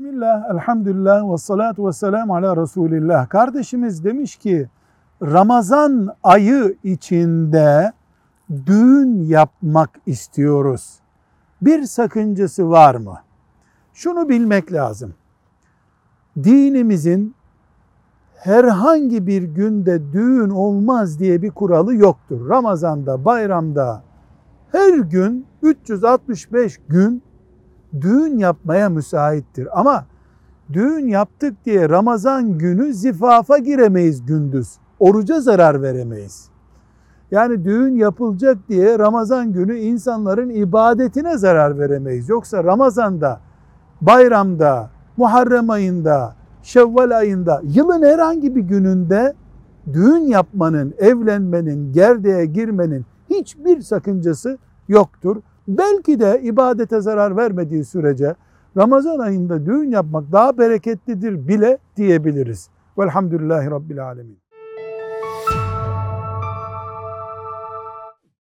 Bismillah, elhamdülillah ve salatu ve selamu ala Resulillah. Kardeşimiz demiş ki Ramazan ayı içinde düğün yapmak istiyoruz. Bir sakıncası var mı? Şunu bilmek lazım. Dinimizin herhangi bir günde düğün olmaz diye bir kuralı yoktur. Ramazanda, bayramda her gün 365 gün düğün yapmaya müsaittir. Ama düğün yaptık diye Ramazan günü zifafa giremeyiz gündüz. Oruca zarar veremeyiz. Yani düğün yapılacak diye Ramazan günü insanların ibadetine zarar veremeyiz. Yoksa Ramazan'da, bayramda, Muharrem ayında, Şevval ayında, yılın herhangi bir gününde düğün yapmanın, evlenmenin, gerdeğe girmenin hiçbir sakıncası yoktur. Belki de ibadete zarar vermediği sürece Ramazan ayında düğün yapmak daha bereketlidir bile diyebiliriz. Velhamdülillahi Rabbil Alemin.